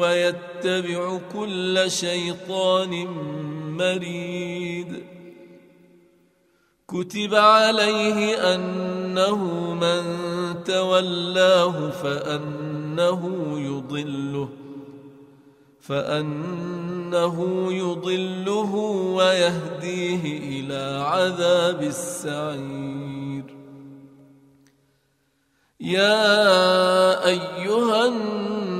ويتبع كل شيطان مريد. كتب عليه أنه من تولاه فأنه يضله فأنه يضله ويهديه إلى عذاب السعير. يا أيها الناس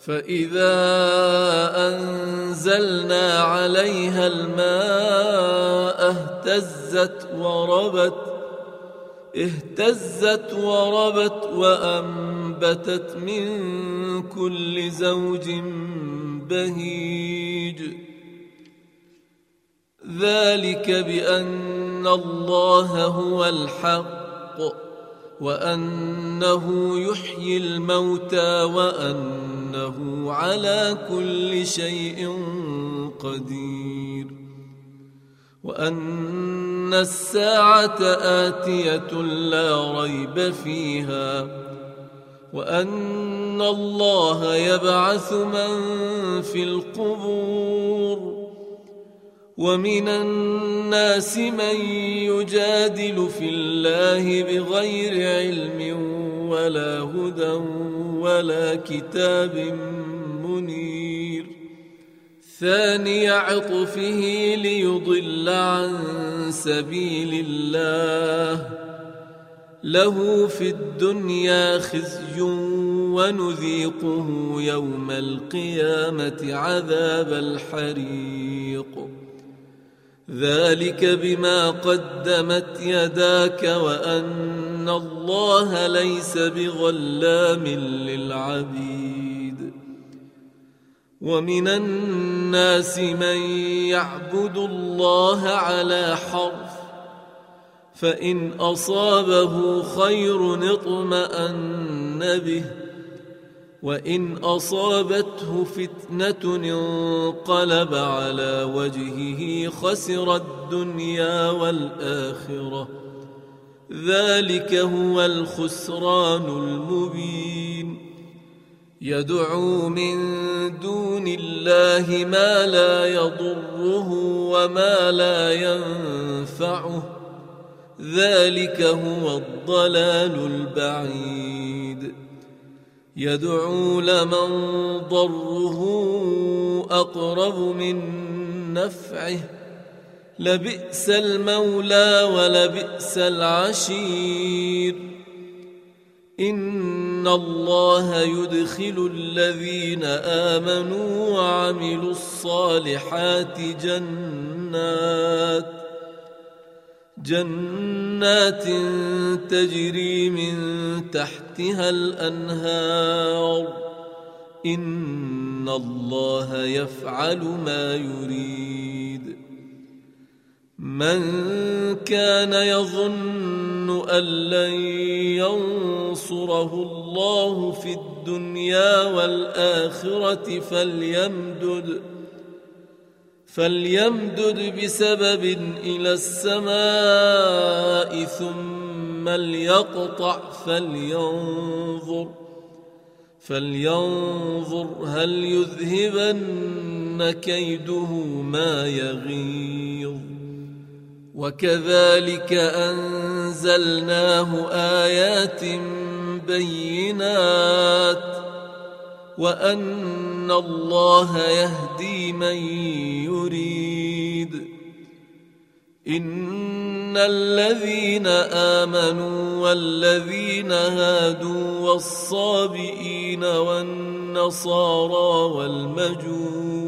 فإذا أنزلنا عليها الماء اهتزت وربت اهتزت وربت وأنبتت من كل زوج بهيج. ذلك بأن الله هو الحق وأنه يحيي الموتى وأن إنه على كل شيء قدير. وأن الساعة آتية لا ريب فيها وأن الله يبعث من في القبور. ومن الناس من يجادل في الله بغير علم ولا هدى ولا كتاب منير. ثاني عطفه ليضل عن سبيل الله. له في الدنيا خزي ونذيقه يوم القيامة عذاب الحريق. ذلك بما قدمت يداك وأن الله ليس بظلام للعبيد ومن الناس من يعبد الله على حرف فان اصابه خير اطمان به وان اصابته فتنه انقلب على وجهه خسر الدنيا والاخره ذلك هو الخسران المبين. يدعو من دون الله ما لا يضره وما لا ينفعه. ذلك هو الضلال البعيد. يدعو لمن ضره أقرب من نفعه. لبئس المولى ولبئس العشير. إن الله يدخل الذين آمنوا وعملوا الصالحات جنات جنات تجري من تحتها الأنهار. إن الله يفعل ما يريد. من كان يظن أن لن ينصره الله في الدنيا والآخرة فليمدد فليمدد بسبب إلى السماء ثم ليقطع فلينظر فلينظر هل يذهبن كيده ما يغيظ. وكذلك أنزلناه آيات بينات وأن الله يهدي من يريد إن الذين آمنوا والذين هادوا والصابئين والنصارى والمجوس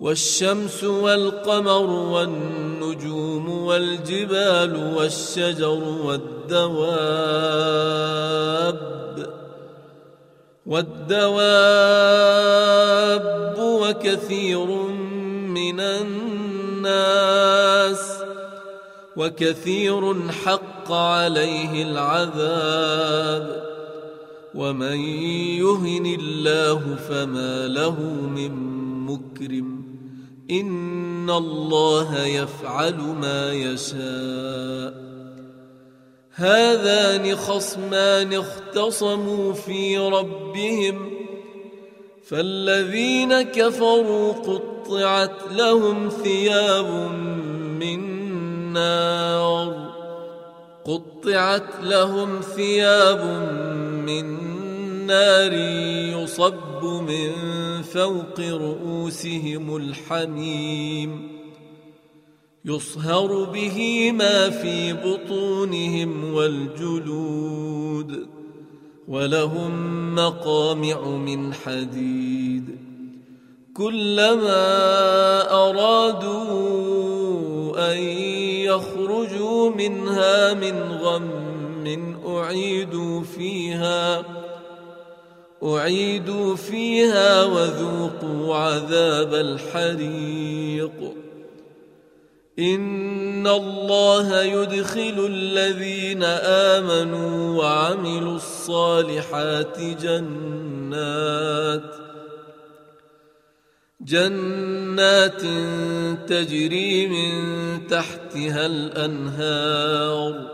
والشمس والقمر والنجوم والجبال والشجر والدواب والدواب وكثير من الناس وكثير حق عليه العذاب. ومن يهن الله فما له من مكرم. إن الله يفعل ما يشاء. هذان خصمان اختصموا في ربهم فالذين كفروا قطعت لهم ثياب من نار قطعت لهم ثياب من نار يصب من فوق رؤوسهم الحميم. يصهر به ما في بطونهم والجلود ولهم مقامع من حديد. كلما أرادوا أن يخرجوا منها من غم أعيدوا فيها. أعيدوا فيها وذوقوا عذاب الحريق. إن الله يدخل الذين آمنوا وعملوا الصالحات جنات جنات تجري من تحتها الأنهار.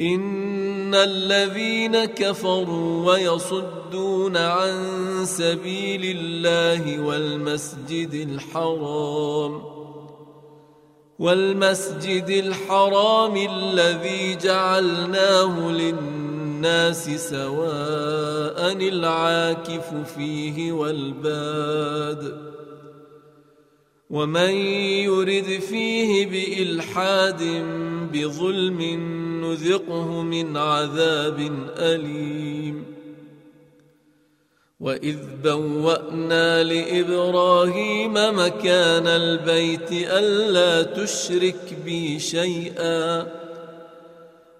ان الذين كفروا ويصدون عن سبيل الله والمسجد الحرام والمسجد الحرام الذي جعلناه للناس سواء العاكف فيه والباد ومن يرد فيه بالحاد بظلم نذقه من عذاب أليم. وإذ بوأنا لإبراهيم مكان البيت ألا تشرك بي شيئا.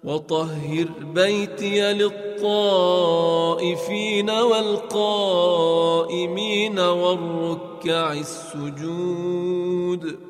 وطهر بيتي للطائفين والقائمين والركع السجود.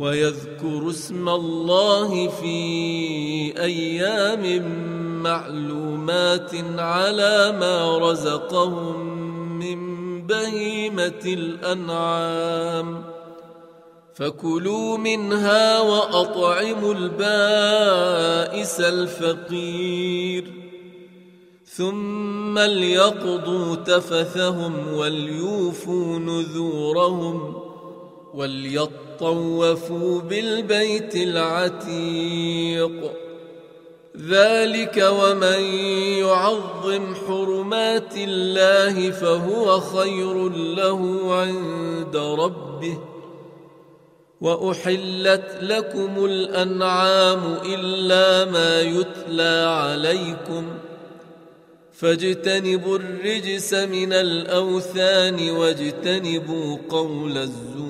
ويذكروا اسم الله في أيام معلومات على ما رزقهم من بهيمة الأنعام. فكلوا منها وأطعموا البائس الفقير. ثم ليقضوا تفثهم وليوفوا نذورهم وليطوفوا بالبيت العتيق. ذلك ومن يعظم حرمات الله فهو خير له عند ربه. وأحلت لكم الأنعام إلا ما يتلى عليكم. فاجتنبوا الرجس من الأوثان واجتنبوا قول الزور.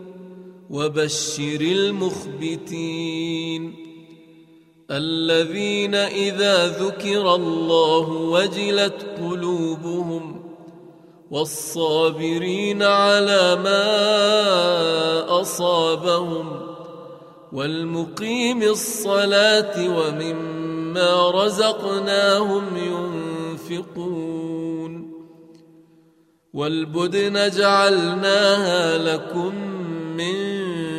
وبشر المخبتين الذين إذا ذكر الله وجلت قلوبهم والصابرين على ما أصابهم والمقيم الصلاة ومما رزقناهم ينفقون والبدن جعلناها لكم من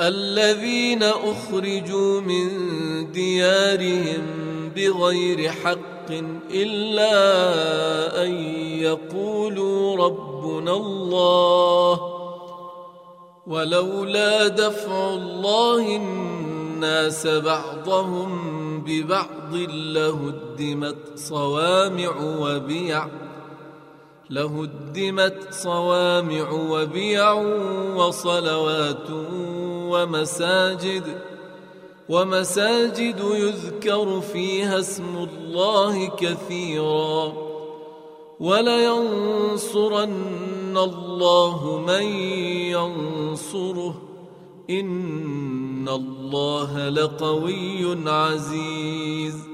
الذين أخرجوا من ديارهم بغير حق إلا أن يقولوا ربنا الله ولولا دفع الله الناس بعضهم ببعض لهدمت صوامع وبيع لهدمت صوامع وبيع وصلوات ومساجد ومساجد يذكر فيها اسم الله كثيرا. ولينصرن الله من ينصره. إن الله لقوي عزيز.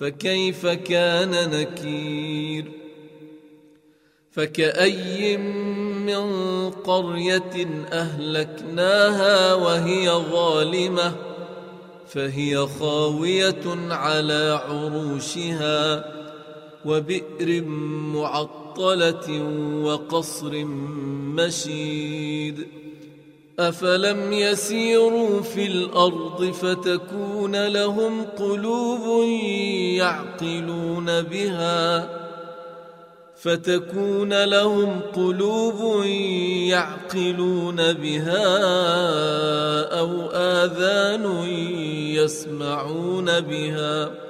فكيف كان نكير؟ فكأي من قرية أهلكناها وهي ظالمة فهي خاوية على عروشها وبئر معطلة وقصر مشيد. أفلم يسيروا في الأرض فتكون لهم قلوب يعقلون بها فتكون لهم قلوب يعقلون بها أو آذان يسمعون بها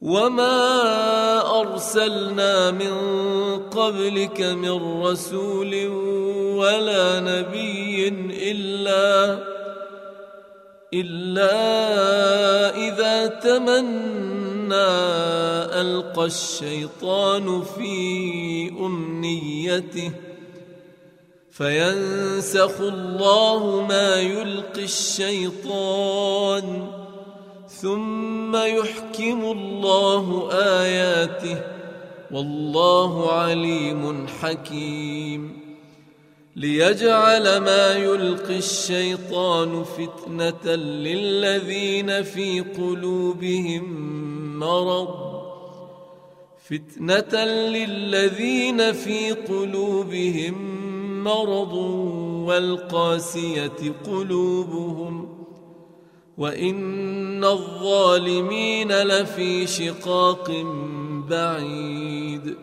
وما ارسلنا من قبلك من رسول ولا نبي الا الا اذا تمنى القى الشيطان في امنيته فينسخ الله ما يلقي الشيطان ثم يحكم الله آياته والله عليم حكيم. ليجعل ما يلقي الشيطان فتنة للذين في قلوبهم مرض. فتنة للذين في قلوبهم مرض والقاسية قلوبهم وان الظالمين لفي شقاق بعيد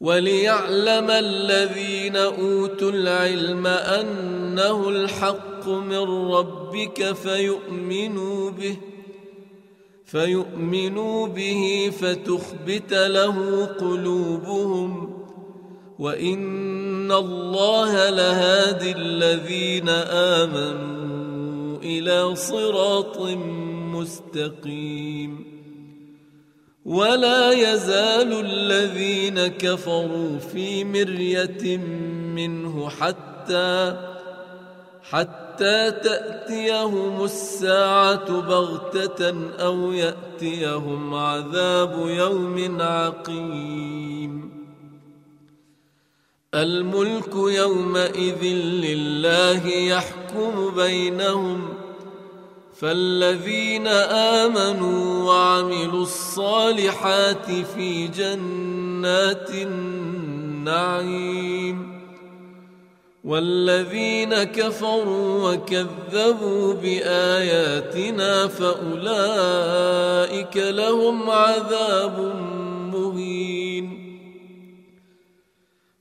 وليعلم الذين اوتوا العلم انه الحق من ربك فيؤمنوا به فيؤمنوا به فتخبت له قلوبهم وان الله لهادي الذين امنوا إلى صراط مستقيم. ولا يزال الذين كفروا في مرية منه حتى حتى تأتيهم الساعة بغتة أو يأتيهم عذاب يوم عقيم. الملك يومئذ لله يحكم بينهم فالذين آمنوا وعملوا الصالحات في جنات النعيم والذين كفروا وكذبوا بآياتنا فأولئك لهم عذاب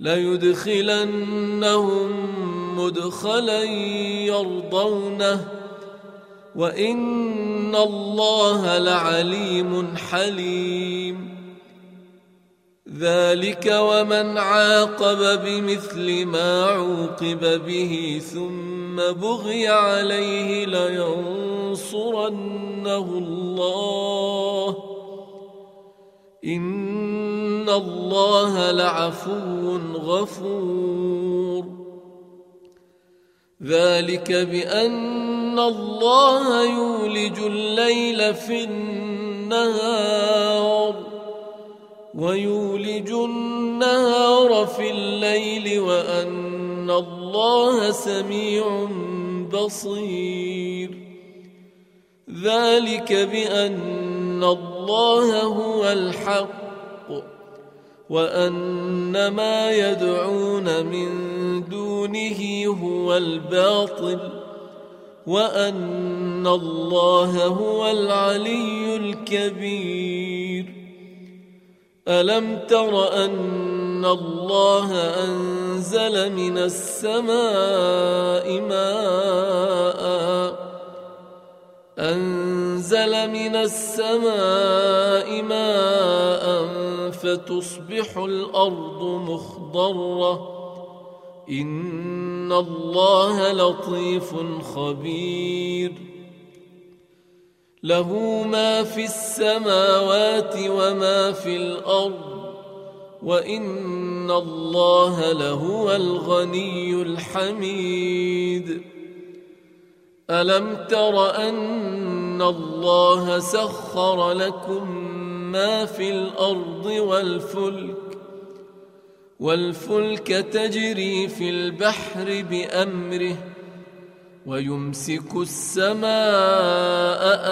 ليدخلنهم مدخلا يرضونه. وإن الله لعليم حليم. ذلك ومن عاقب بمثل ما عوقب به ثم بغي عليه لينصرنه الله. ان الله لعفو غفور. ذلك بان الله يولج الليل في النهار ويولج النهار في الليل وان الله سميع بصير. ذلك بان الله هو الحق وان ما يدعون من دونه هو الباطل وأن الله هو العلي الكبير. ألم تر أن الله أنزل من السماء ماء؟ أنزل من السماء ماء فتصبح الأرض مخضرة. إن الله لطيف خبير. له ما في السماوات وما في الأرض. وإن الله لهو الغني الحميد. ألم تر أن الله سخر لكم ما في الأرض والفلك والفلك تجري في البحر بأمره ويمسك السماء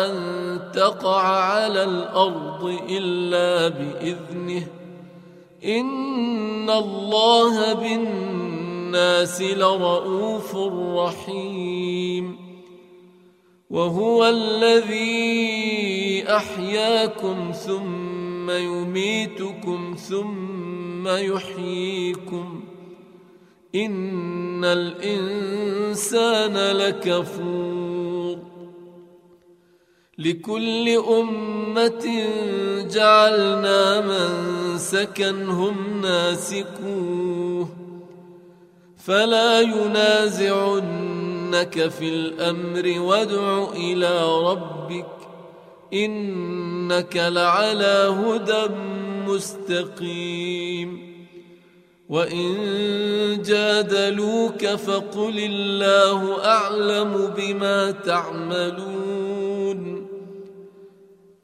أن تقع على الأرض إلا بإذنه. إن الله بالناس لرءوف رحيم. وهو الذي أحياكم ثم يميتكم ثم يحييكم. إن الإنسان لكفور. لكل أمة جعلنا منسكا هم ناسكوه. فلا ينازعن ينازعنك في الأمر وادع إلى ربك إنك لعلى هدى مستقيم. وإن جادلوك فقل الله أعلم بما تعملون.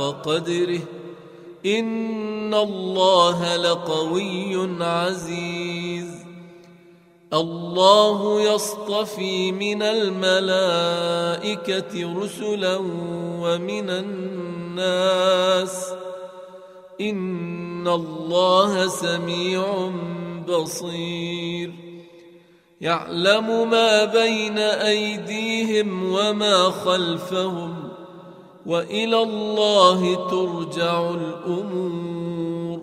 قدره. إن الله لقوي عزيز. الله يصطفي من الملائكة رسلا ومن الناس. إن الله سميع بصير. يعلم ما بين أيديهم وما خلفهم. وإلى الله ترجع الأمور.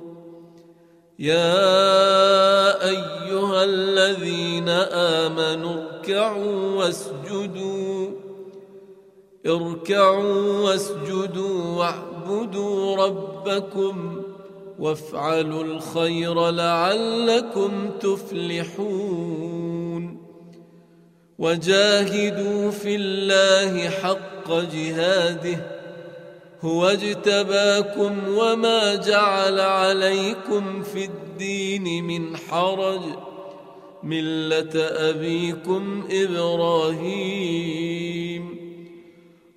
يا أيها الذين آمنوا اركعوا واسجدوا. اركعوا واسجدوا واعبدوا ربكم وافعلوا الخير لعلكم تفلحون. وجاهدوا في الله حق جهاده هو اجتباكم وما جعل عليكم في الدين من حرج. ملة أبيكم إبراهيم.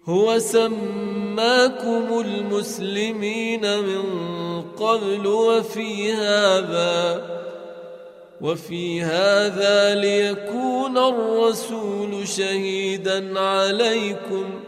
هو سماكم المسلمين من قبل وفي هذا وفي هذا ليكون الرسول شهيدا عليكم.